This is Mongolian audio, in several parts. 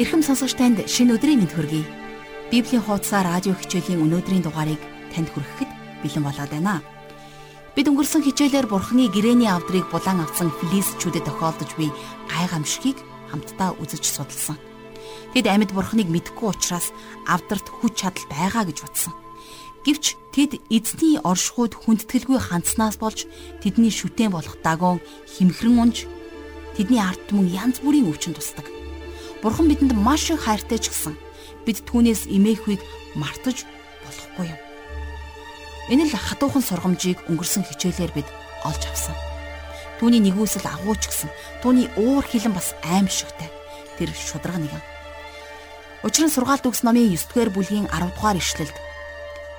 Ирхэм сонсогч танд шинэ өдрийн мэнд хүргэе. Библийн хуудасаар радио хичээлийн өнөөдрийн дугаарыг танд хүргэхэд бэлэн болоод байна. Бид өнгөрсөн хичээлээр Бурхны гэрэний авдрыг булан авсан филистчүүдэд тохиолдож буй гайхамшигыг хамтдаа үзэж судалсан. Тэд амьд Бурхныг мэдгүй учраас авдарт хүч чадал байгаа гэж утсан. Гэвч тэд эзний оршихуйд хүндэтгэлгүй хандснаас болж тэдний шүтэн болох дагоон химхрэн унж тэдний ард түмэн янз бүрийн өвчин тусдаг. Бурхан бидэнд маш их хайртай ч гэсэн бид түүнээс имээхүйг мартаж болохгүй юм. Энэ л хатуухан сургамжийг өнгөрсөн хичээлээр бид олж авсан. Түүний нэгүсэл агууч гэсэн түүний уур хилэн бас аимшигтай. Тэр шудраг нэгэн. Учир нь сургаалт үгс номын 9-р бүлгийн 10 дугаар ишлэлд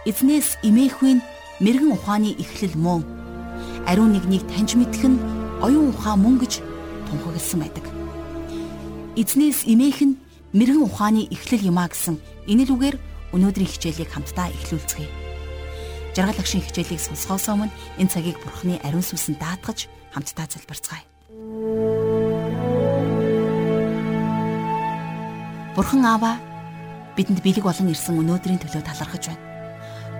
эзнээс имээхүйн мэрэгэн ухааны эхлэл мөн ариун нэгнийг таньж мэдэх нь оюун ухаан мөн гэж тунхагласан байдаг эзнээс имээх нь мэрэгэн ухааны эхлэл юмаа гэсэн энэ л үгээр өнөөдрийн хичээлийг хамтдаа эхлүүлцгээе. Жаргал агшин хичээлийг сонсохоос өмнө энэ цагийг Бурхны ариун сүнсэнд даатгаж хамтдаа залбирцгаая. Бурхан Аава бидэнд бэлэг болон ирсэн өнөөдрийн төлөө талархаж байна.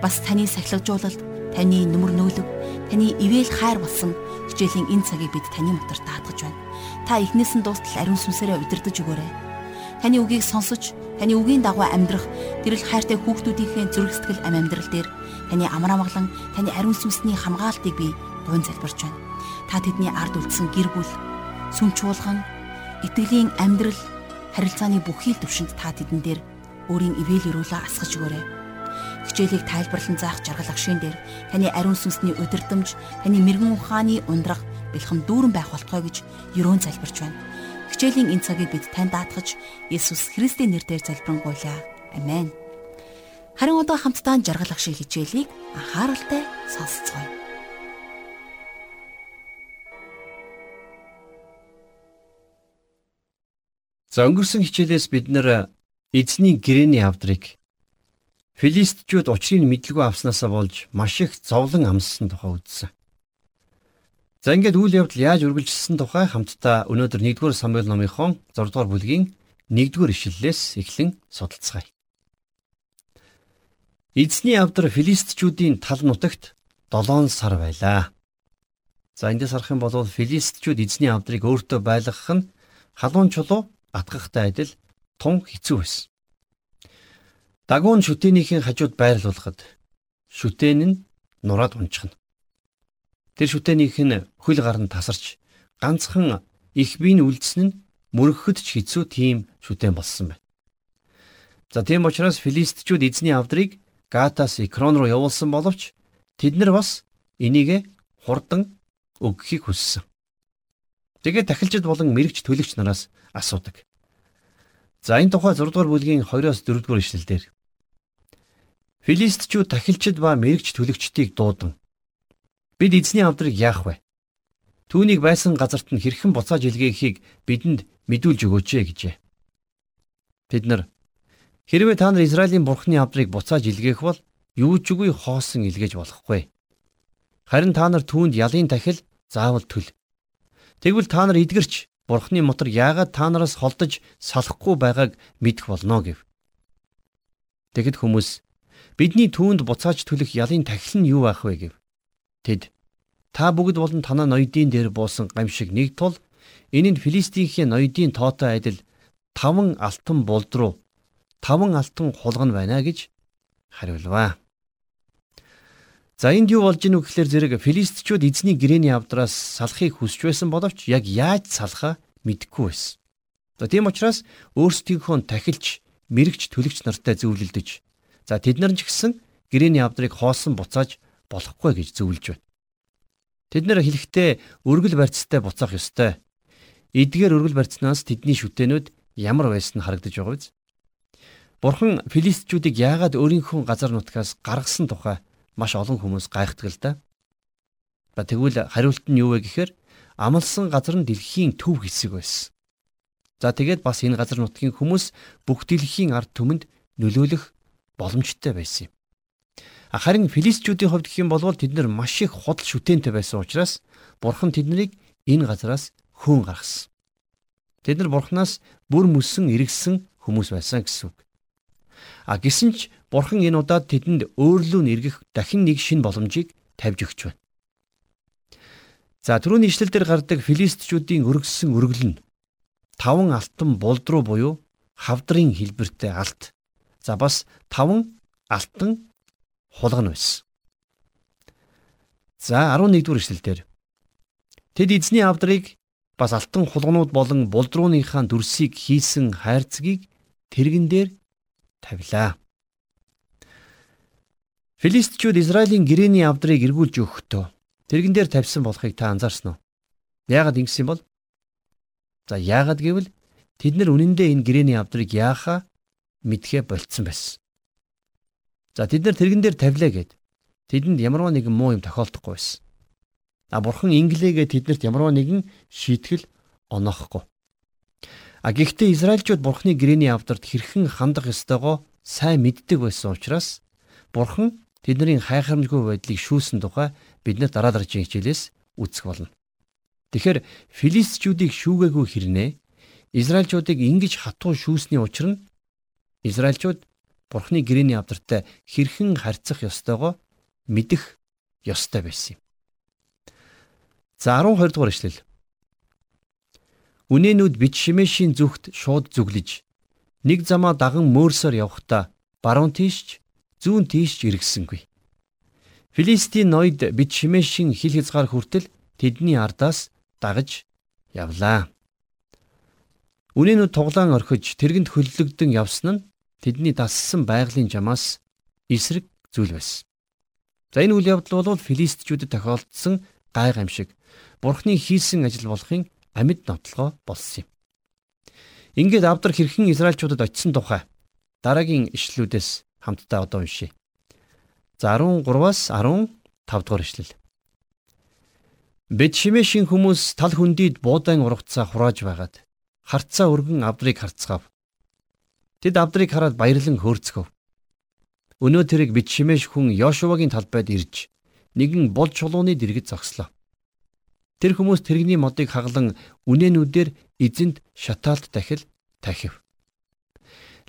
Бас таны сахилгажуулалт, таны нүмер нөөлөг, таны ивэл хайр болсон хичээлийн энэ цагийг бид таны мотор даатгаж байна та эхнээс нь дуустал ариун сүнсээрээ удирдах өгөөрэй. Таны үгийг сонсож, таны үгийн дагуу амьдрах тэрл хайртай хүүхдүүдийнхээ зүрх сэтгэл ам амьдрал дээр таны амар амгалан, таны ариун сүнсний хамгаалтыг би гуйн залбирч байна. Та тэдний ард үлдсэн гэр бүл, сүм чуулган, итгэлийн амьдрал, харилцааны бүхий л төвшөнд та тэдэн дээр өөрийн ивэл өрөөлөө асгаж өгөөрэй. Хичээлийг тайлбарлан заах жаргал агшин дээр таны ариун сүнсний удирдамж, таны мэрэгэн ухааны ундрах бэлхэм дүүрэн байх болтугай гэж ерөөн залбирч байна. Хичээлийн энэ цагийг бид танд даатгаж Есүс Христийн нэрээр залбирanгуйлаа. Амен. Харин одоо хамтдаа жаргалах шиг хичээлийг анхааралтай сонсцгоё. За өнгөрсөн хичээлээс бид нэр эзний гэрэний авдрыг филистчүүд учрыг мэдлгүй авснаасаа болж маш их зовлон амссан тухай үзсэн. За ингээд үйл явдал яаж үргэлжилсэн тухай хамтдаа өнөөдөр 1-р Самуэль номынхон 6-р бүлгийн 1-р ишлэлээс эхлэн судалцгаая. Эзний авдар филистчүүдийн тал нутагт 7 сар байлаа. За эндээс харах юм бол филистчүүд эзний авдрыг өөртөө байлгах нь халуун чулуу атгахтай адил тун хэцүү байсан. Дагуун шүтээнийхэн хажууд байрлуулахад шүтэн нь нураад унчихна. Тэр шүтээнийх нь хөл гарн тасарч ганцхан их биеийн үлдсэн нь мөрөгөхөд ч хэцүү тийм шүтэн болсон байна. За тийм учраас филистичүүд эзний авдрыг Гатас Экрон руу явуулсан боловч тэд нар бас энийг хурдан өгөхийг хүссэн. Тэгээд тахилчид болон мэрэгч төлөгч нараас асуудаг. За энэ тухай 6 дугаар бүлгийн 2-оос 4 дугаар ишлэлдэр Филистичүүд тахилчид ба мэрэгч төлөгчдийг дуудан Бид эзний авдрыг яах вэ? Түүнийг байсан газарт нь хэрхэн буцааж илгээхийг бидэнд мэдүүлж өгөөч гэжээ. Бид нар хэрвээ та нар Израилийн бурхны авдрыг буцааж илгээх бол юу ч үгүй хоосон илгээж болохгүй. Харин та нар түүнд ялын тахил заавал төл. Тэгвэл та нар эдгэрч бурхны мотор яагаад та нараас холдож салахгүй байгааг мэдэх болно гэв. Тэгэд хүмүүс бидний түүнд буцааж төлөх ялын тахил нь юу байх вэ гэв. Тэд та бүгд болон танаа ноёдын дээр буусан гамшиг нэг тул энэ нь Филистинхийн ноёдын тоотой адил таван алтан булд руу таван алтан хулган байна гэж хариулваа. За энд юу болж ийнү гэхээр зэрэг филистчүүд эзний гэрэний авдраас салахыг хүсч байсан боловч яг яаж салахаа мэдэхгүй байсан. За тийм учраас өөрсдийнхөө тахилч, мэрэгч төлөгч нартай зөвлөлдөж за тэд нар ч гэсэн гэрэний авдрыг хоосон буцааж болохгүй гэж зөвлөж байна. Тэд нэр хэлэхдээ өргөл барьцтай буцаах ёстой. Эдгээр өргөл барьцнаас тэдний шүтэнүүд ямар байсан нь харагдаж байгаа биз? Бурхан филистчүүдийг яагаад өөрийнхөө газар нутгаас гаргасан тухай маш олон хүмүүс гайхдаг л да. Ба тэгвэл хариулт нь юу вэ гэхээр амлсан газар нь дэлхийн төв хэсэг байсан. За тэгээд бас энэ газар нутгийн хүмүүс бүх дэлхийн ард түмэнд нөлөөлөх боломжтой байсан юм. Харин филистчүүдийн хувьд гэх юм бол тэд нар маш их худал шүтэнтэй байсан учраас бурхан тэднийг энэ газараас хөөн гаргасан. Тэд нар бурханаас бүр мөсөн эргэсэн хүмүүс байсан гэсэн үг. А гисэн ч Бурхан энэ удаад тэдэнд өөрлөө нэргэх дахин нэг шин боломжийг тавьж өгч байна. За түрүүний ишлэл дээр гардаг филистичүүдийн өргөссөн өргөл нь таван алтан булдруу буюу хавдрын хэлбэртэй алт. За бас таван алтан хулгана байсан. За 11 дугаар ишлэл дээр Тэд эзний авдрыг бас алтан хулганууд болон булдрууныхаа дүрсийг хийсэн хайрцгийг тэрэгэн дээр тавилаа. Филистичүүд Израилийн гэрээний авдрыг эргүүлж өгөхдөө тэрэгэн дээр тавьсан болохыг та анзаарсан уу? Яагаад ингэсэн бол? За яагаад гэвэл тэд нар үнэндээ энэ гэрээний авдрыг яахаа мэдхээ болцсон байсан. За тэд нар тэрэгэн дээр тавилаа гэд тэдэнд ямарваа нэгэн муу юм тохиолдохгүй байсан. А бурхан инглигээ тэднэрт ямарваа нэгэн шийтгэл оноохгүй. А гэхдээ Израильчууд Бурхны гэрээний авдарт хэрхэн хандах ёстойгоо сайн мэддэг байсан учраас Бурхан тэдний хайхрамжгүй байдлыг шүүсэн тухай биднэр дараа дараагийн хичээлээс үзэх болно. Тэгэхээр филистичүүдийг шүүгээгүй хэрнээ Израильчуудыг ингэж хатуу шүүсний учир нь Израильчууд Бурхны гэрээний авдартай хэрхэн харьцах ёстойгоо мэдэх ёстой байсан юм. За 12 дугаар ишлэл. Үнэнүүд бит шимэшийн зүгт шууд зүглэж нэг замаа даган мөөрсөөр явхдаа баруун тийшч зүүн тийшч иргэсэнгүй. Филистийн ноёд бит шимэшийн хил хязгаар хүртэл тэдний ардаас дагаж явлаа. Үнэнүүд туглаан орхиж тэргэнд хөллөгдөн явсан нь тэдний дассан байгалийн жамаас эсрэг зүйл байсан. За энэ үйл явдал бол филистичүүдэд тохиолдсон гай гамшиг бурхны хийсэн ажил болохын амьд нотлогоо болсон юм. Ингээд Авдар хэрхэн Израильчуудад очисон тухай дараагийн ишлүүдээс хамтдаа одоо уншийе. За 13-аас 15 дугаар ишлэл. Бэт шимэшин хүмүүс тал хүндийд буудаан урагцаа хурааж байгаад харцаа өргөн Авдрыг харцгаав. Тэд Авдрыг хараад баярлан хөөрцгөв. Өнөө тэрийг бит шимэш хүн Йошуагийн талбайд ирж нэгэн бол чулууны дэргэд зогслоо. Тэр хүмүүс тэрэгний модыг хаглан үнэнүүдээр эзэнд шатаалт дахил тахив.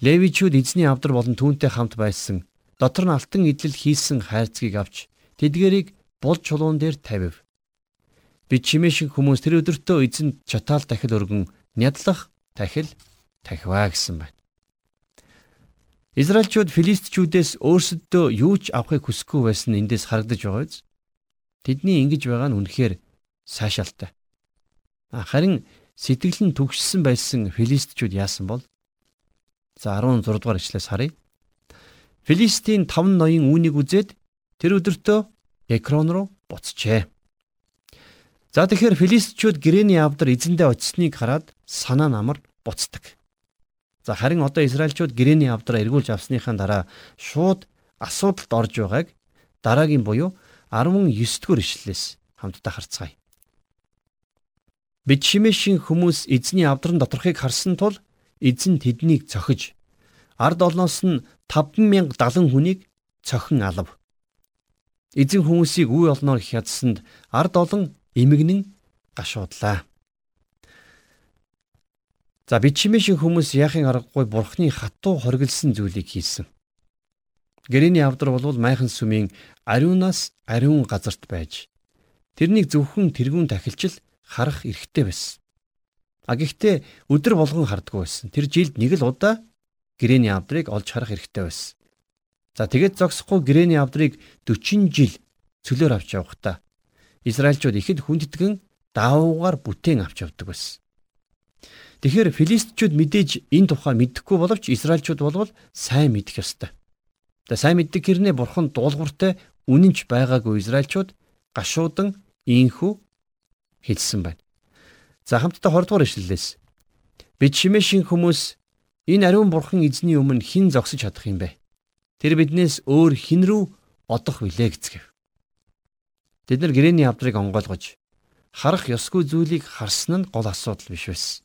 Левичүүд эзний авдар болон түүнтэй хамт байсан дотор нь алтан идэл хийсэн хайрцгийг авч тэдгэрийг бул чулуун дээр тавив. Би чимээшин хүмүүс тэр өдөртөө эзэнд шатаалт дахил өргөн нядлах тахил тахиваа гэсэн байна. Израильчууд филистичүүдээс өөрсөддөө юу ч авахыг хүсэхгүй байсан эндээс харагдаж байгаа биз? Тэдний ингэж байгаа нь үнэхээр сайшаалтай. Харин сэтгэл нь түгшсэн байсан филистичүүд яасан бол за 16 дугаар ишлээс харъя. Филистийн 5 ноён үүнийг үзээд тэр өдөртөө Экрон руу буцжээ. За тэгэхээр филистичүүд гэрээний авдар эзэндээ очисныг хараад санаа намар буцдаг. За харин одоо Израильчууд гэрээний авдраа эргүүлж авсныхаа дараа шууд асуудалд орж байгааг дараагийн буюу 19 дугаар ишлэлээс хамтдаа харцгаая. Бид шимэшин хүмүүс эзний авдран доторхыг харсан тул эзэн тэднийг цохиж ард олноос нь 5070 хүнийг цохин алав. Эзэн хүмүүсийг үе олноор хядсанд ард олон эмгэнэн гашуудлаа. За бид шимэшин хүмүүс яахын аргагүй бурхны хатуу хориглосон зүйлийг хийсэн. Гэрэний авдар бол майхан сүмийн ариунаас ариун газарт байж тэрнийг зөвхөн тэрүүн тахилчил харах эрхтэй байсан. А гэхдээ өдөр болгон хардггүй байсан. Тэр жилд нэг л удаа гэрээний авдрыг олж харах эрхтэй байсан. За тэгээд зогсохгүй гэрээний авдрыг 40 жил цөлөөр авч явахдаа Израильчууд ихэд хүндэтгэн даавуугаар бүтээн авч явдаг байсан. Тэгэхээр филистичүүд мэдээж энэ тухай мэдэхгүй боловч Израильчууд болвол сайн мэдэх ёстой. За сайн мэддэг хэрнээ бурхан дуулууртай үнэнч байгаагүй Израильчууд гашуудан ийхүү хэлсэн байна. За хамтдаа 20 дугаар ишлэлээс бид шимэшин хүмүүс энэ ариун бурхан эзний өмнө хэн зогсож чадах юм бэ? Тэр биднээс өөр хэн рүү одох вүлээ гэцгээв. Тэд нар гэрээний авдрыг онгойлгож харах ёсгүй зүйлийг харсан нь гол асуудал биш байсан.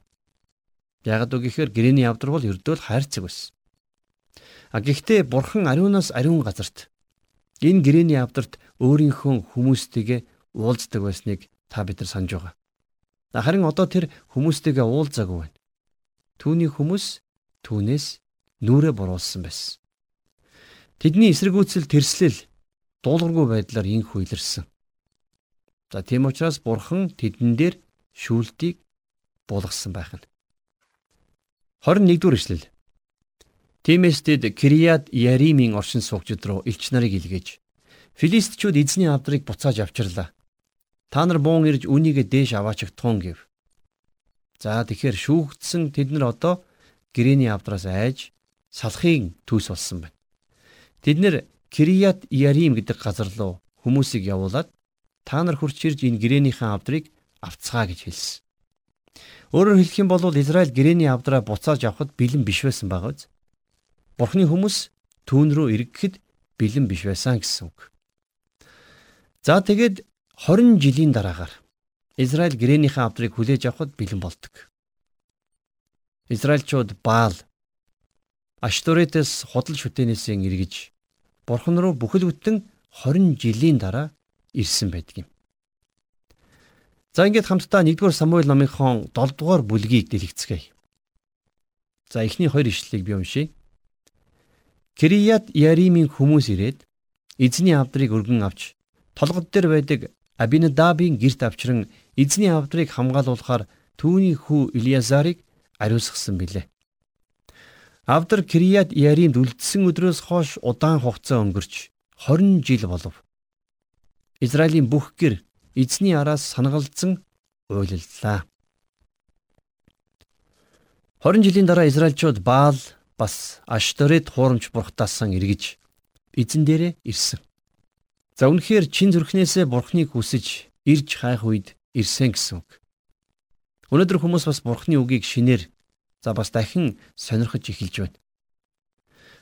Ягд үгүйхээр гэрээний авдар бол ердөөл хайрцаг байсан. А гэхдээ бурхан ариунаас ариун газарт энэ гэрээний авдарт өөрийнхөө хүмүүстэйгээ уулздаг байсныг та бид нар санаж байгаа. Харин одоо тэр хүмүүстэйгээ уулзаагүй байна. Түүний хүмүүс түүнээс нүрэ буруулсан байсан. Тэдний эсэргүүцэл тэрслэл дуулуургүй байдлаар инхүү илэрсэн. За тийм учраас бурхан тэдэн дээр шүүлтийг буулгасан байх нь. 21-р эшлэл. Тиймээс тэд Кирият Яримын оршин суугчид руу элч нарыг илгээж Филистчүүд эзний авдрыг буцааж авчирлаа. Та нар буун ирж үнийгээ дээш аваачгтуун гэв. За тэгэхээр шүүгдсэн тэд нар одоо гэрэний авдраас айж салахын төс болсон байна. Тэд нэр Кирият Ярим гэдэг газар руу хүмүүсийг явуулаад та нар хурц ирж энэ гэрээнийхэн авдрыг авцгаа гэж хэлсэн. Өөрөөр хэлэх юм бол Израиль гэрэний авдраа буцааж авахд бэлэн биш байсан байгаа биз? Бурхны хүмүүс түүн рүү эргэхэд бэлэн биш байсан гэсэн үг. За тэгээд 20 жилийн дараагаар Израиль гэрээнийхэн авдрыг хүлээж авахд бэлэн болдог. Израильчууд Баал Ашторетес худал шүтэнээсээ эргэж Бурхан руу бүхэл бүтэн 20 жилийн дараа ирсэн байдаг юм. За ингээд хамтдаа 1-р Самуэль номынхон 7-р бүлгийг дэлгэцгээе. За эхний хоёр ишлэлийг би уншийе. Кирият Яримын хүмүүс ирээд эзний авдрыг өргөн авч толгод дээр байдаг Абинадабын герт авчран эзний авдрыг хамгаалуулахаар түүний хүү Илиазарыг ариусгасан билээ. Авдар Кирият Яримд үлдсэн өдрөөс хойш удаан хугацаа өнгөрч 20 жил болов. Израилийн бүх гэр эзний араас санагалдсан уйлаллаа. 20 жилийн дараа Израильчууд Баал бас Ашторет хуурамч бурхтаасан эргэж эзэн дээрээ ирсэн. За үнэхээр чин зүрхнээсээ бурхныг хүсэж ирж хайх үед ирсэн гэсэн үг. Өнөөдөр хүмүүс бас бурхны үгийг шинээр за бас дахин сонирхож эхэлж байна.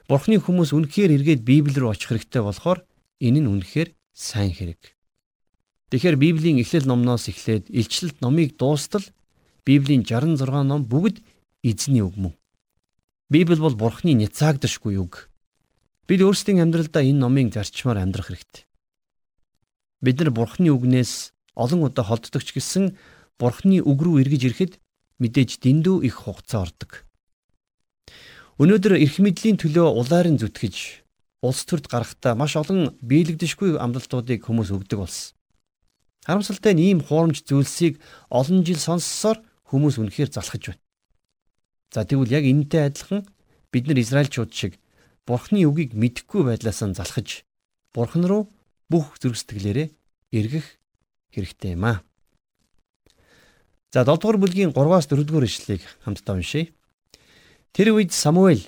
Бурхны хүмүүс үнэхээр эргээд Библи рүү очих хэрэгтэй болохоор энэ нь үнэхээр сайн хэрэг. Тэгэхээр Библийн эхлэл номноос эхлээд илчлэлт номыг дуустал Библийн 66 ном бүгд эзний үг мөн. Библи бол Бурхны няцаагдашгүй үг. Бид өөрсдийн амьдралдаа энэ номыг зарчмаар амьдрах хэрэгтэй. Бид нар Бурхны үгнээс олон удаа холддог ч гэсэн Бурхны үг рүү эргэж ирэхэд мэдээж дэндүү их хугацаа ордог. Өнөөдөр эрх мэдлийн төлөө улаарын зүтгэж улс төрд гарахдаа маш олон биелэгдэшгүй амлалтуудыг хүмүүс өгдөг болсон. Харамсалтай нь ийм хуурамч зүйлсийг олон жил сонссоор хүмүүс үнэхээр залхаж байна. За тэгвэл яг энэтэй адилхан бид нар Израильчууд шиг Бурхны үгийг мэдэхгүй байдлаас нь залхаж Бурхан руу бүх зүрх сэтгэлээрээ эргэх хэрэгтэй юм аа. За 7 дугаар бүлгийн 3-аас 4 дугаар ишлэлийг хамтдаа уншийе. Тэр үед Самуэль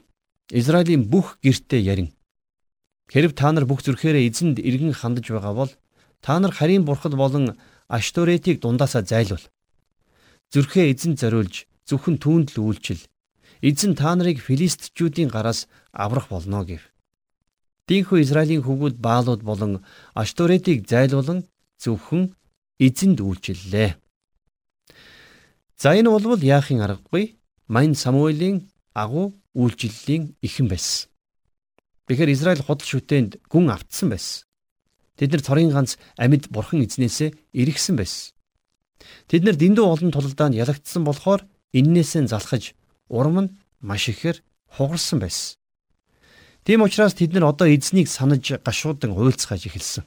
Израилийн бүх гертэ ярин. Хэрв та нар бүх зүрхээрээ эзэнд эргэн хандаж байгаа бол та нар харийн бурхад болон Ашторетийг дундаасаа зайлуул. Зүрхээ эзэнд зориулж зөвхөн түүнд л үйлчил эзэн та нарыг филистчүүдийн гараас аврах болно гэв. Дийнхүү Израилийн хүүгүүд Баалууд болон Ашторетыг зайлуулан зөвхөн эзэнд үйлчиллээ. За энэ болвол яахын аргагүй Майн Самуэлийн агуу үйлчлэлийн ихэн байсан. Тэгэхээр Израиль худал шүтээнд гүн автсан байсан. Тэд нар цорын ганц амьд бурхан эзнээсээ эргэсэн байсан. Тэд нар дэндүү олон тулалдаанд ялагдсан болохоор иннээсээ залхаж урам нь маш ихээр хугарсан байсан. Тийм учраас тэд нар одоо эзнийг санаж гашуудан уйлцгааж эхэлсэн.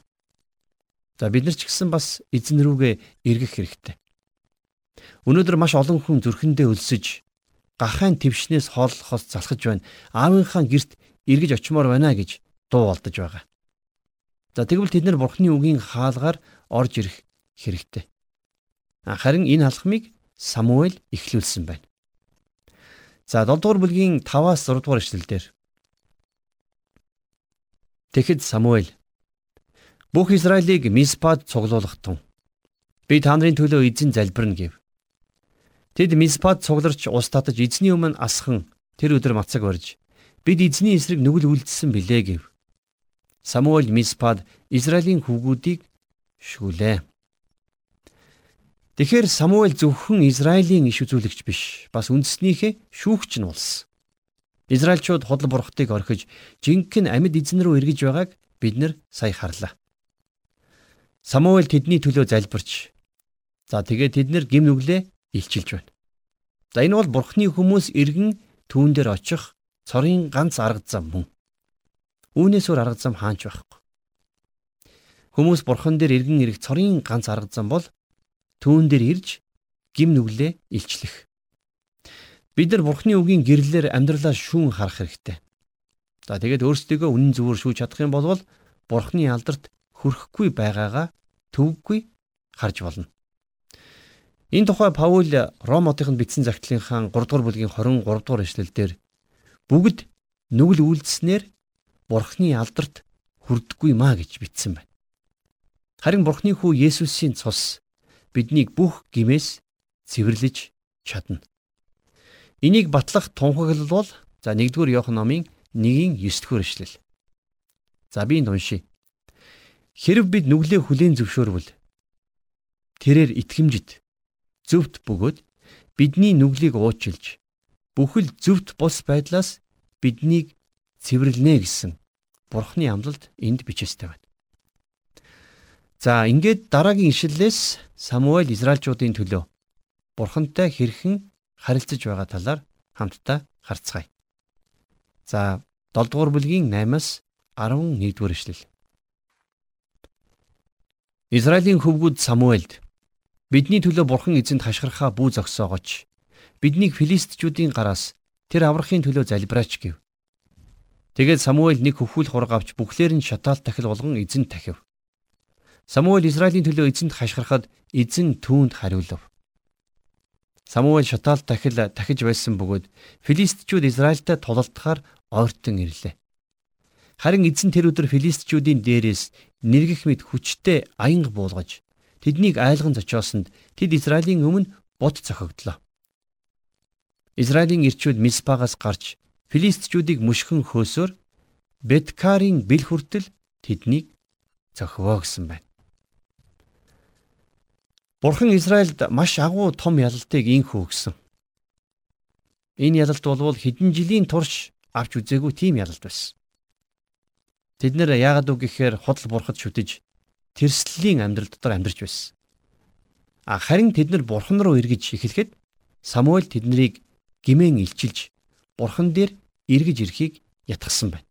За бид нар ч гэсэн бас эзэн рүүгээ эргэх хэрэгтэй. Өнөөдөр маш олон хүн зүрхэндээ өлсөж гахайн твшнээс хооллохоос залхаж байна. Аавынхаа герт эргэж очимоор байна гэж дуу болдож байгаа. За тэгвэл тэд нар бурхны үгийн хаалгаар орж ирэх хэрэгтэй. Харин энэ алхмыг Самуэль эхлүүлсэн байна. За 7 дугаар бүлгийн 5-аас 6 дугаар эшлэлдэр Тэгэхэд Самуэль бүх Израилийг Миспад цуглуулах тун. Би та нарын төлөө эзэн залбирна гэв. Тэд Миспад цугларч ус татаж эзний өмнө асхан тэр өдөр мацаг барьж бид эзний эсрэг нүгэл үлдсэн билээ гэв. Самуэль Миспад Израилийн хүүгүүдийг шүлээ. Тэгэхээр Самуэль зөвхөн Израилийн иш үзүүлэгч биш, бас үндэснийхээ шүүгч нь болсон. Израильчууд худал бурхтыг орхиж жинхэнэ амьд эзэн рүү эргэж байгааг бид нар сая харлаа. Самуэль тэдний төлөө залбирч за тэгээ тэд нар гим нүглээ илчилж байна. За энэ бол бурхны хүмүүс эргэн түүн дээр очих цорын ганц арга зам мөн. Үүнээс өөр арга зам хаанч байхгүй. Хүмүүс бурхан дээр иргэн ирэх цорын ганц арга зам бол түүн дээр ирж гим нүглээ илчлэх. Бид нар бурхны үгийн гэрлэлээр амьдралаа шүүн харах хэрэгтэй. За тэгээд өөрсдийгөө үнэн зөвөөр шүүж чадах юм бол бурхны алдарт хүрэхгүй байгаагаа төвөггүй харж болно. Энэ тухай Паул Ром хотынд бичсэн загтлынхаа 3 дугаар бүлгийн 23 дугаар эшлэлдэр бүгд нүгэл үйлдэснээр бурхны алдарт хүрдэггүй маа гэж бичсэн байна. Харин бурхны хүү Есүсийн цус биднийг бүх гимээс цэвэрлэж чадна. Энийг батлах тунхаглал бол за 1-р Иохан номын 1-ийн 9-р эшлэл. За би энд уншия. Хэрв бид нүглээ хүлээн зөвшөөрвөл тэрээр итгэмжит зөвхт бөгөөд бидний нүглийг уучлж бүхэл зөвхт бус байдлаас биднийг цэвэрлэнэ гэсэн Бурхны амлалт энд бичээстэй байна. За ингээд дараагийн ишлэлээс Самуэль Израильчуудын төлөө Бурхантай хэрхэн харилцаж байгаа талаар хамтдаа харцгаая. За 7 дугаар бүлгийн 8-аас 11 дугаар ишлэл. Израилийн хөвгүүд Самуэльд Бидний төлөө бурхан эзэнт хашгирахаа бүү зогсоогооч. Биднийг филистичүүдийн гараас тэр аврахын төлөө залбираач гэв. Тэгээд Самуэль нэг хөвхүүл хураг авч бүхлээр нь шатаал тахил болгон эзэнт тахив. Самуэль Израилийн төлөө эзэнт хашгирахад эзэн түүнд хариулв. Самуэль шатаал тахил тахиж байсан бөгөөд филистичүүд Израильтай тулалдахаар ойртон ирлээ. Харин эзэн тэр өдөр филистичүүдийн дээрээс нэргэх мэд хүчтэй аянга буулгаж тэднийг айлган зочиосонд тэд Израилийн өмнө бут цохигдлоо. Израилийн ирчүүд Миспагаас гарч филистичүүдийг мушгин хөөсөөр Беткарын бэл хүртэл тэднийг зохивоо гэсэн байна. Бурхан Израильд маш агуу том ялалтыг инхүү өгсөн. Энэ ялалт болвол хэдэн жилийн турш авч үзээгүй тийм ялалт байсан. Тэд нэр яагаад үг гэхээр худал бурхад шүтэж тэрслэлийн амьдрал дотор амьдарч байсан. А харин тэд нар бурхан руу эргэж эхлэхэд Самуэль тэднийг гимэн илчилж бурхан дээр эргэж ирэхийг ятгсан байна.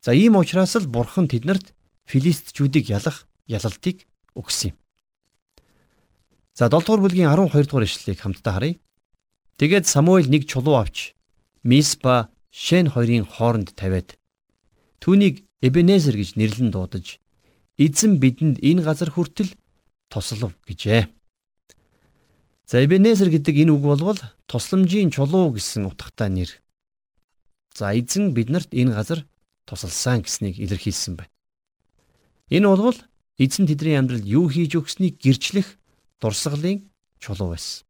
За ийм учраас л бурхан тэднэрт филистичүүдийг ялах ялалтыг өгсөн юм. За 7 дугаар бүлгийн 12 дугаар ишлэлийг хамтдаа харъя. Тэгээд Самуэль нэг чулуу авч Миспа Шен хоёрын хооронд тавиад түүнийг Эбенезер гэж нэрлэн дуудаж эзэн бидэнд энэ газар хүртэл туслав гэжээ. За Эбенезер гэдэг энэ үг болвол тусламжийн чулуу гэсэн утгатай нэр. За эзэн биднэрт энэ газар тусалсан гэснийг илэрхийлсэн байна. Энэ болвол эзэн тэдний амьдралд юу хийж өгснийг гэрчлэх дурсгалын чулуу байсан.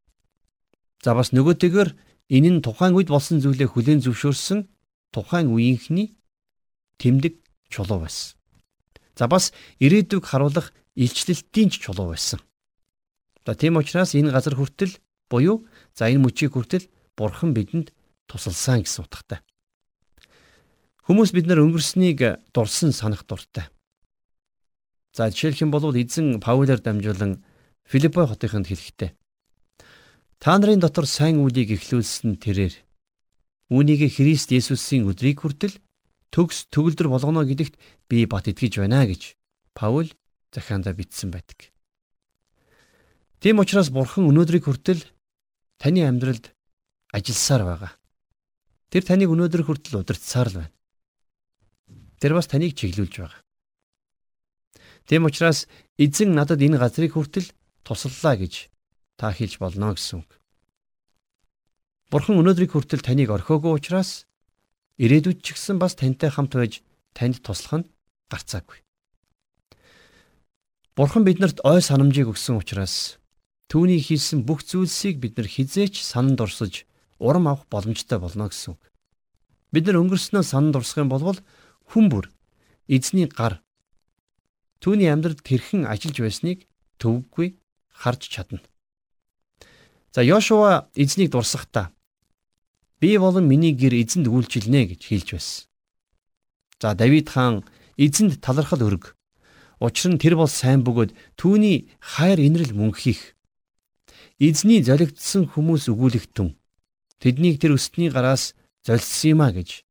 За бас нөгөөтэйгөр энэ нь тухайн үед болсон зүйлээ хүлээн зөвшөөрсөн тухайн үеийнхний тэмдэг чулуу байсан. За бас ирээдүг харуулах илчлэлтийн ч чулуу байсан. За тийм учраас энэ газар хүртэл буюу за энэ мөчийг хүртэл бурхан бидэнд тусалсан гэсэн утгатай. Хүмүүс бид нар өнгөрснийг дурсан санах дуртай. За жишээлх юм бол эзэн Паулаар дамжуулан Филиппой хотынд хэлэхдээ Та нарын дотор сайн үлийг эхлүүлсэн тэрээр үүнийг Христ Есүсийн өдрийг хүртэл төгс төгөлдөр болгоно гэдэгт би бат итгэж байна гэж Паул захиандаа бичсэн байдаг. Тийм учраас Бурхан өнөөдрийг хүртэл таны амьдралд ажилласаар байгаа. Тэр таныг өнөөдөр хүртэл удирдсаар л байна. Тэр бас таныг чиглүүлж байгаа. Тийм учраас эзэн надад энэ газрыг хүртэл туслалаа гэж та хэлж болно гэсэн үг. Бурхан өнөөдрийг хүртэл таныг орхиогүй учраас ирээдүйд ч гэсэн бас тантай хамт байж танд туслах нь гарцаагүй. Бурхан бидэнд ой санамжийг өгсөн учраас түүний хийсэн бүх зүйлсийг бид нар хизээч сананд орсож урам авах боломжтой болно гэсэн үг. Бид нар өнгөрснөө сананд орсох юм бол хүн бүр эзний гар түүний амьдралд хэрхэн ажиллаж байсныг төвөггүй харж чадна. За Йошуа эзнийг дурсахдаа Би болон миний гэр эзэнд үйлчилнэ гэж хэлж байсан. За Давид хаан эзэнд талархал өрг. Учир нь тэр бол сайн бөгөөд түүний хайр инрэл мөнхийх. Эзний золигдсон хүмүүс өгүүлэгтэн. тэднийг тэр өстний гараас золисон юм а гэж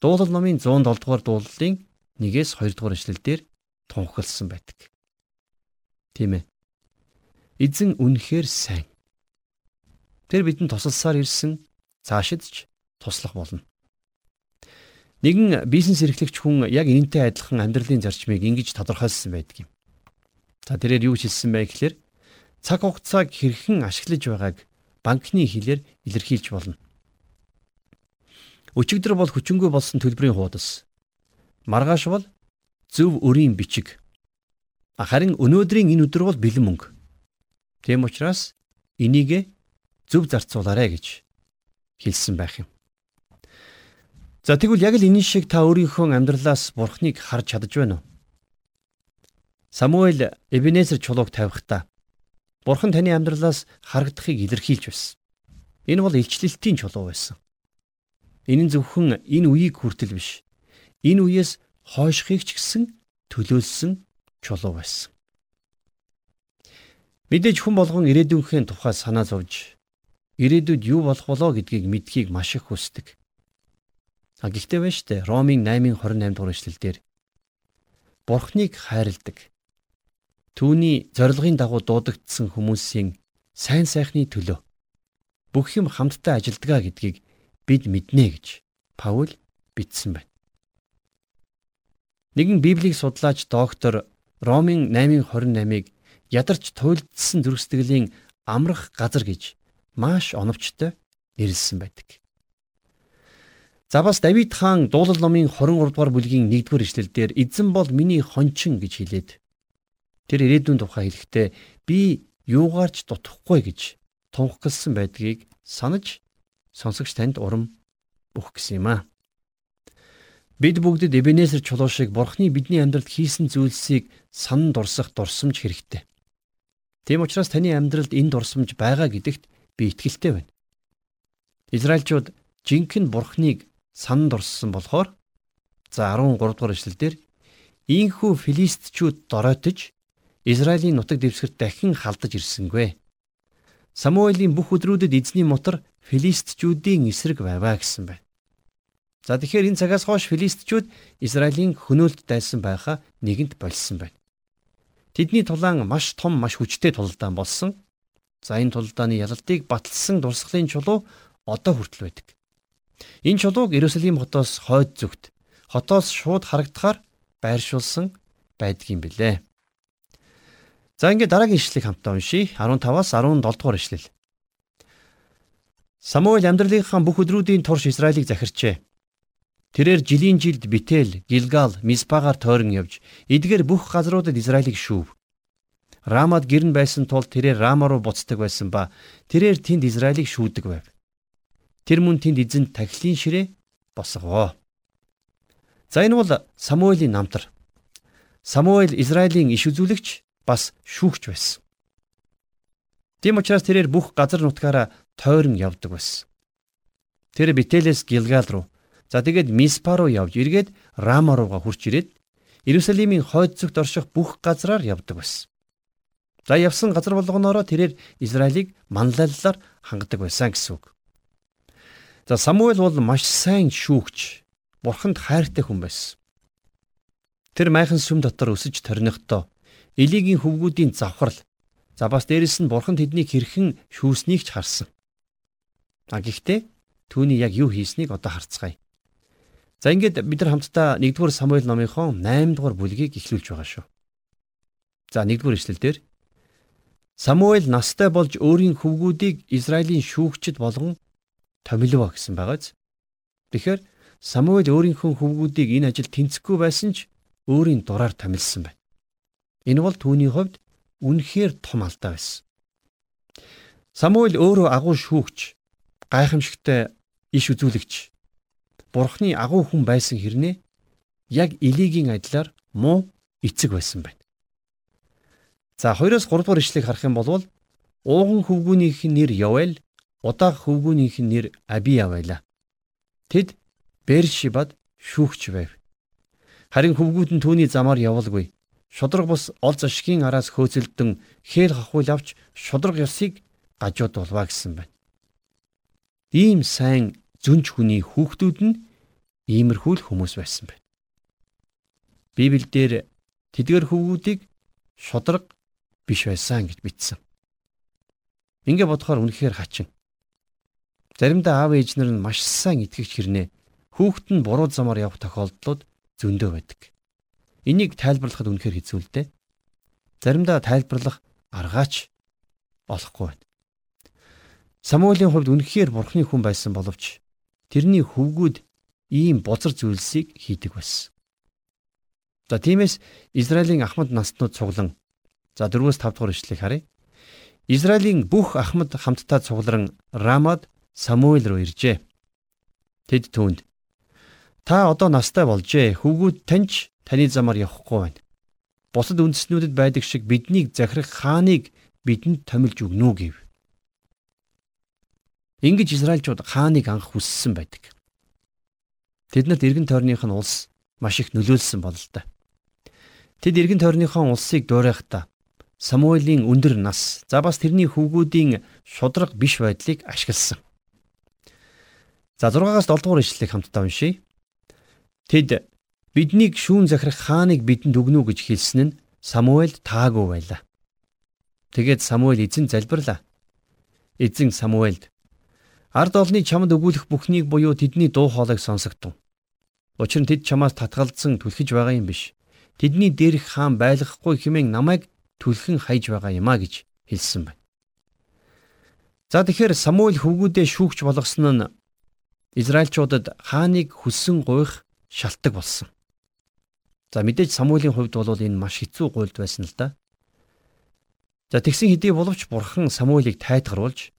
дуулал номын 107 дугаар дуулалын 1-ээс 2 дугаар эшлэлдэр тунхагласан байдаг. Тийм ээ. Эзэн үнэхээр сайн. Тэр бидэнд тусалсаар ирсэн цаашид ч туслах болно. Нэгэн бизнес эрхлэгч хүн яг энэнтэй адилхан амьдралын зарчмыг ингэж тодорхойлсон байдаг юм. За тэрээр юу хэлсэн бэ гэхээр цаг хугацааг хэрхэн ашиглаж байгааг банкны хэлээр илэрхийлж болно. Өчигдөр бол хүчингүй болсон төлбөрийн хуудас. Маргааш бол зөв өрийн бичиг. Харин өнөөдрийн энэ өдөр бол бэлэн мөнгө. Тэм учраас энийг зөв зарцуулаарэ гэж хэлсэн байх юм. За тэгвэл яг л энэ шиг та өөрийнхөө амьдралаас бурхныг харж чадаж байна уу? Самуэль Эбенезер чулууг тавихдаа Бурхан таны амьдралаас харагдахыг илэрхийлж байсан. Энэ бол илчлэлтийн чулуу байсан. Энэ нь зөвхөн энэ үеийг хүртэл биш. Энэ үеэс хойшхыг ч гэсэн төлөөлсөн чулуу байсан. Мэдээж хүн болгон ирээдүйнхээ тухай санаа зовж ирээдүйд юу болох болоо гэдгийг мэдхийг маш их хүсдэг. А гэхдээ байна штэ Ромын 8:28 дугаар эшлэлдэр Бурхныг хайрладаг Түүний зорилгын дагуу дуудагдсан хүмүүсийн сайн сайхны төлөө бүх юм хамтдаа ажилдгаа гэдгийг бид мэднэ гэж Паул бичсэн байна. Нэгэн Библийг судлаач доктор Ромын 8:28-ыг ядарч туйлдсан зөрсдгөлийн амрах газар гэж маш оновчтой нэрлсэн байдаг. За бас Давид хаан дуулал номын 23 дугаар бүлгийн 1-р эшлэлдэр эзэн бол миний хончин гэж хэлээд Тэр ирээдүйн тухай хэлэхдээ би юугаарч дутхгүй гэж тунхагласан байдгийг санаж сонсогч танд урам өгөх гэсэн юм аа. Бид бүгдэд Эбенесер чулуу шиг Бурхны бидний амьдралд хийсэн зүйлсийг санан дурсах дурсамж хэрэгтэй. Тийм учраас таны амьдралд энэ дурсамж байгаа гэдэгт би итгэлтэй байна. Израильчууд жинхэнэ Бурхныг санан дурссан болохоор за 13 дугаар эшлэлдэр ийхүү филистчүүд доройтож Израилийн нутаг дэвсгэрт дахин халдаж ирсэнгүй. Самуэлийн бүх өдрүүдэд эзний мотор филистчүүдийн эсрэг байваа гэсэн байна. За тэгэхээр энэ цагаас хойш филистчүүд Израилийн хөнөөлт дайсан байхаа нэгэнт болсон байна. Тэдний тулаан маш том маш хүчтэй тулалдаан болсон. За энэ тулалдааны ялалтыг баталсан дурсгалын чулуу одоо хүртэл байдаг. Энэ чулууг Иерусалим хотоос хойд зүгт хотоос шууд харагдахаар байршуулсан байдгийн билээ. За ингээд дараагийн ишлэгийг хамтдаа уншийе. 15-аас 17 дугаар ишлэл. Самуэль амьдралынхаа бүх өдрүүдийн турш Израилийг захирчээ. Тэрээр жилийн жилд Битэл, Гилгал, Миспагаар тойрон явж, эдгээр бүх газруудад Израилийг шүүв. Рамад гэрн байсан тул тэрээр Рама руу буцдаг байсан ба тэрээр тэнд Израилийг шүүдэг байв. Тэр мөн тэнд эзэнт тахилын ширээ босгоо. За энэ бол Самуэлийн намтар. Самуэль Израилийн иш үзүүлэгч бас шүүгч байсан. Тийм учраас тэрээр бүх газар нутгаараа тойрон явдаг байсан. Тэр Бителес Гилгал руу за тэгээд Миспа руу явж эргээд Рама руугаа хурч ирээд Иерусалимийн хойд зүгт орших бүх газраар явдаг байсан. За явсан газар болгоноороо тэрээр Израилийг манлайлалаар хангадаг байсан гэсэн үг. За Самуэль бол маш сайн шүүгч, бурханд хайртай хүн байсан. Тэр майхан сүм дотор өсөж торнихдоо Элигийн хөвгүүдийн завхрал. За бас дээрэс нь бурхан тэднийг хэрхэн шүүснийг ч харсан. А гэхдээ түүний яг юу хийснийг одоо харцгаая. За ингээд бид нар хамтдаа 1-р Самуэль номынхон 8-р бүлгийг эхлүүлж байгаа шүү. За 1-р эшлэлдэр Самуэль настай болж өөрийн хөвгүүдийг Израилийн шүүгчд болгон томилов гэсэн байгааз. Тэгэхээр Самуэль өөрийнхөө хөвгүүдийг энэ ажил тэнцэхгүй байсан ч өөрийн дураар томилсон байна. Энэ бол түүний хувьд үнэхээр том алдаа байсан. Самуэль өөрөө агуу шүүгч, гайхамшигтай иш үзүүлэгч, Бурхны агуу хүн байсан хэрнээ яг Илигийн адилаар муу эцэг байсан байна. За 2-оос 3 дугаар ишлэгийг харах юм бол ууган хөвгүүнийх нь нэр Явел, удаах хөвгүүнийх нь нэр Абия байлаа. Тэд Бершибад шүүгч байв. Харин хөвгүүд нь түүний замаар явалгүй. Шудраг бус ол зашгийн араас хөөцөлдөн хээл хахуул авч шудраг ёсыг гажууд болваа гэсэн байна. Ийм сайн зүнж хүний хүүхдүүд нь иймэрхүү л хүмүүс байсан байна. Библиэлд тэдгэр хүүгүүдийг шудраг биш байсан гэж бичсэн. Ингээ бодохоор үнэхээр хачин. Заримдаа аав ээж нар нь маш сайн итгэгч хэрнээ хүүхэд нь буруу замаар явах тохиолдлууд зөндөө байдаг. Энийг тайлбарлахад үнэхээр хэцүү л дээ. Заримдаа тайлбарлах аргаач олохгүй байна. Самуэлийн хувьд үнэхээр бурхны хүн байсан боловч тэрний хөвгүүд ийм бозар зүйлсийг хийдэг байсан. За тиймээс Израилийн ахмад наснууд цуглан за 4-5 дугаар ишлэгийг харъя. Израилийн бүх ахмад хамтдаа цугларан Рамад Самуэль руу иржээ. Тэд түүнд та одоо настай болжээ. Хөвгүүд таньч таны замаар явахгүй байна. Бусад үндэснүүдэд байдаг шиг биднийг захирах хааныг бидэнд томилж өгнө үү гэв. Ингэж Израильчууд хааныг анх хүссэн байдаг. Тэднэрт эргэн тойрных нь улс маш их нөлөөлсөн бол л да. Тэд эргэн тойрныхон улсыг дуурайхдаа Самуэлийн өндөр нас за бас тэрний хүүгүүдийн шудраг биш байдлыг ашигласан. За 6-аас 7 дугаар ишлэлийг хамтдаа уншийе. Тэд биднийг шүүн захирах хааныг бидэнд өгнө үү гэж хэлсэн нь Самуэль таагүй байлаа. Тэгээд Самуэль эзэн залбирлаа. Эзэн Самуэльд ард олны чамд өгүүлэх бүхнийг буюу тэдний дуу хоолойг сонсогдов. Учир нь тэд чамаас татгалзсан түлхэж байгаа юм биш. Тэдний дээрх хаан байлгахгүй хэмээн намайг түлхэн хайж байгаа юм а гэж хэлсэн байна. За тэгэхээр Самуэль хөвгүүдээ шүүгч болгосон нь Израильчуудад хааныг хүссэн гуйх шалтгаан болсон. За мэдээж Самуэлийн хувьд бол энэ маш хэцүү гуйлд байсан л да. За тэгсэн хэдий боловч Бурхан Самуэлийг тайтгаруулж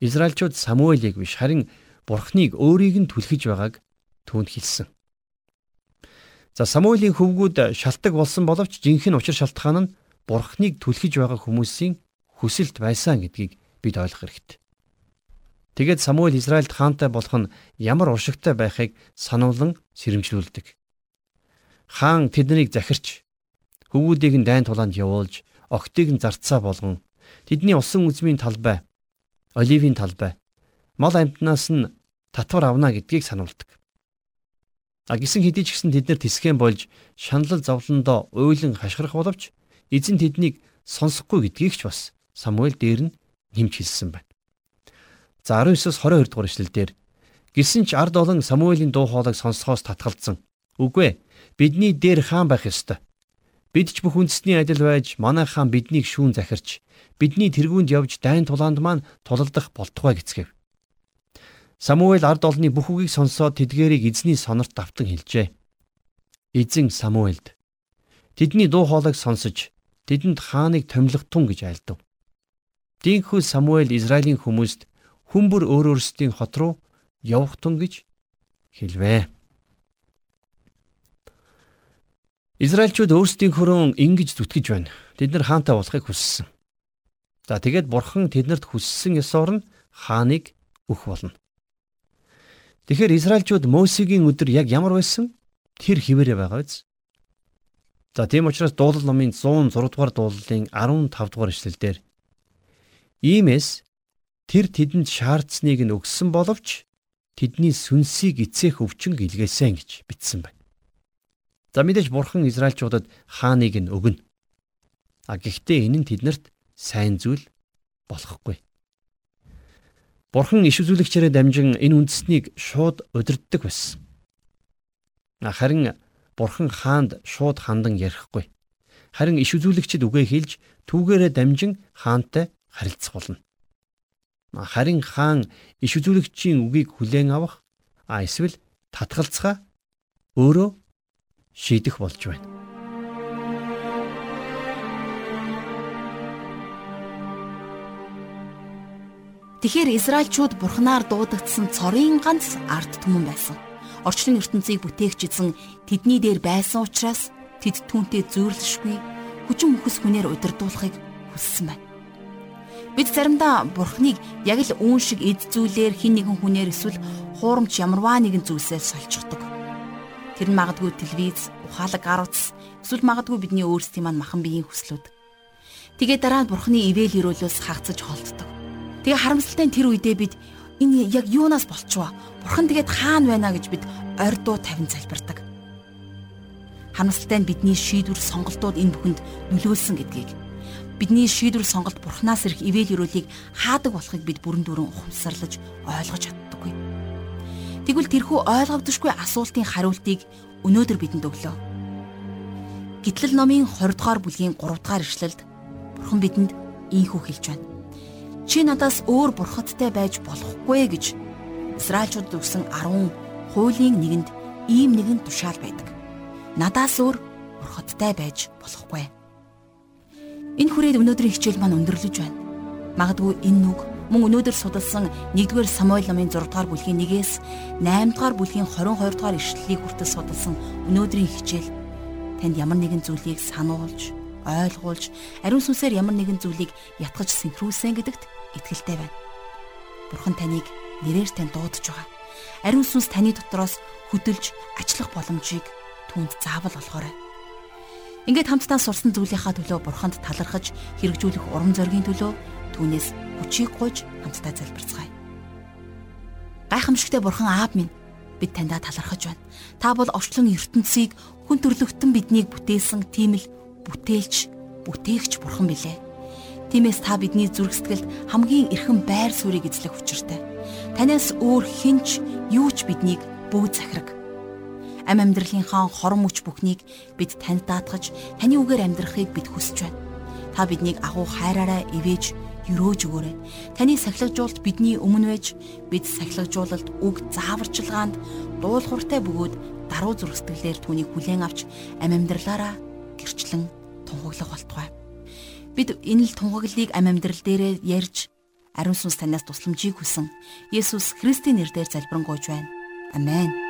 Израильчууд Самуэлийг биш харин Бурханыг өөрийг нь түлхэж байгааг түүнд хэлсэн. За Самуэлийн хөвгүүд шалтгаан болсон боловч жинхэнэ учир шалтгаан нь бурхныг түлхэж байгаа хүмүүсийн хүсэлт байсан гэдгийг бид ойлгох хэрэгтэй. Тэгээд Самуэль Израильд хаантай болох нь ямар уршигтай байхыг сануулan сэрэмжлүүлдэг. Хаан тэднийг захирч хөвгүүдийг нь дайн тулаанд явуулж, огтыг нь зарцаа болгон тэдний усан үзмийн талбай, оливийн талбай, мал амтнаас нь татвар авна гэдгийг сануулдаг. А гисэн хэдий ч гэсэн тэд нар тэсгэн болж шаналл зовлондоо уйлан хашгирах боловч эзэн тэднийг сонсохгүй гэдгийг ч бас Самуэль дээр нь нэмж хэлсэн байна. За 19-с 22 дугаар эшлэлдэр гисэн ч ард олон Самуэлийн дуу хоолойг сонсохоос татгалзсан. Үгүй ээ. Бидний дээр хаан байх ёстой. Бид ч бүх үндэсний адил байж манай хаан биднийг шүүн захирч бидний тэргуунд явж дайн тулаанд маань тулалдах болтугай гэцгээв. Самуэль ард олны бүх үгийг сонсоод тэдгэрийг эзний сонорт давтан хэлжээ. Эзэн Самуэльд тэдний дуу хоолойг сонсож тэдэнд хааныг томилох тун гэж айлдав. Дийнхүү Самуэль Израилийн хүмүүст хүмбэр өөр өөрсдийн хот руу явах тун гэж хэлвэ. Израильчууд өөрсдийн хөрөн ингэж зүтгэж байна. Тэд нар хаантай болохыг хүссэн. За тэгээд бурхан тэднэрт хүссэн ёсоор нь хааныг өгөх болно. Тэгэхээр Израильчууд Мосегийн өдөр яг ямар байсан? Тэр хിവэрэ байгаа биз? За тийм учраас дуулал номын 106 дугаар дуулалын 15 дугаар эшлэлдэр Иймээс тэр тэдэнд шаардсныг нь өгсөн боловч тэдний сүнсийг эцээх өвчин гэлгээсэн гэж бичсэн байна. За мэдээж бурхан Израильчуудад хааныг нь өгнө. А гэхдээ энэ нь тэднэрт сайн зүйл болохгүй. Бурхан иш үзүүлэгчээрээ дамжин энэ үндэснийг шууд удирддаг байсан. Харин Бурхан хаанд шууд хандан ярихгүй. Харин иш үзүүлэгчд үгээ хэлж түүгээрээ дамжин хаантай харилцах болно. Харин хаан иш үзүүлэгчийн үгийг хүлээн авах а эсвэл татгалцгаа өөрөө шийдэх болж байна. Тэгэхээр Израильчууд бурхнаар дуудагдсан цорын ганц ард түмэн байсан орчлон ертөнцийг бүтээгч эзэн тэдний дээр байсан учраас тэд түүнтэй зөөрлөшгүй хүчин мөхс хүнээр удирдуулахыг хүссэн байна. Бид заримдаа Бурхныг яг л үүн шиг эд зүйлээр хин нэгэн хүнээр эсвэл хуурамч ямарваа нэгэн зүйлсээр солилцдог. Тэр нь магадгүй телевиз, ухаалаг гар утас, эсвэл магадгүй бидний өөрсдийн маань махан биеийн хүслүүд. Тэгээ дараа нь Бурхны ивэл өрөөлөөс хагцаж холддог. Тэгээ харамсалтай тэр үедээ бид энэ яг юунаас болчихвоо? Бурхан тэгээд хаана байна гэж бид ордуу тавин залбирдаг. Хамсалтай нь бидний шийдвэр сонголтууд энэ бүхэнд нөлөөлсөн гэдгийг бидний шийдвэр сонголт бурхнаас ирэх ивэл өрөөлийг хаадаг болохыг бид бүрэн дүүрэн ухамсарлаж ойлгож чаддаггүй. Тэгвэл тэрхүү ойлгогдошгүй асуултын хариултыг өнөөдөр бидэнд өглөө. Гитлэл номын 20 дугаар бүлгийн 3 дугаар ишлэлд бурхан бидэнд ийхүү хэлж байна. Чи надаас өөр бурхадтай байж болохгүй гэж Израильчууд өгсөн 10 хуулийн нэгэнд ийм нэгэн тушаал байдаг. Надаас өөр бурхадтай байж болохгүй. Энэ хүрээд өнөөдрийн хичээл маань өндөрлөж байна. Магадгүй энэ нүг мөн өнөөдөр судалсан 1-р Самуэль номын 6 дугаар бүлгийн 1-ээс 8 дугаар бүлгийн 22 дугаар ишлэлийг хүртэл судалсан өнөөдрийн хичээл танд ямар нэгэн зүйлийг сануулж, ойлгуулж, ариун сүнсээр ямар нэгэн зүйлийг ятгах синхруулсан гэдэгт итгэлтэй байна. Бурхан таныг нэрээр тань дуудаж байгаа. Ариун сүнс таны дотроос хөдөлж ачлах боломжийг түүнд заавал олгоорой. Ингээд хамтдаа сурсан зүйлийнхаа төлөө бурханд талархаж хэрэгжүүлэх урам зоригийн төлөө түүнээс хүчийг гуйж хамтдаа залбирцгаая. Гайхамшигтай бурхан аав минь бид таньдаа талархаж байна. Та бол орчлон ертөнцийг хүн төрлөختөн биднийг бүтээсэн тийм л бүтээлч, бүтээгч бурхан билээ. Тиймээс та бидний зүрх сэтгэлд хамгийн эрхэм байр суурийг эзлэх учиртай. Танаас өөр хинч юу ч биднийг бүү захираг ам амьдралынхаа хорон мөч бүхнийг бид танд даатгаж таны үгээр амьдрахыг бид хүсэж байна. Та биднийг агуу хайраараа ивэж өрөөж өгөөрэй. Таны сахилгажуулалт бидний өмнө байж бид сахилгажуулалт үг зааварчилгаанд дуулууртай бөгөөд даруй зүрх сэтгэлээр түүнийг хүлээн авч ам амьдралаараа гэрчлэн тунхаглах болтугай. Бид энэ л тунхаглалыг ам амьдрал дээрээ ярьж ариун сүнс танаас тусламжийг хүсэн Есүс Христийн нэрээр залбирanгуйж байна. Амен.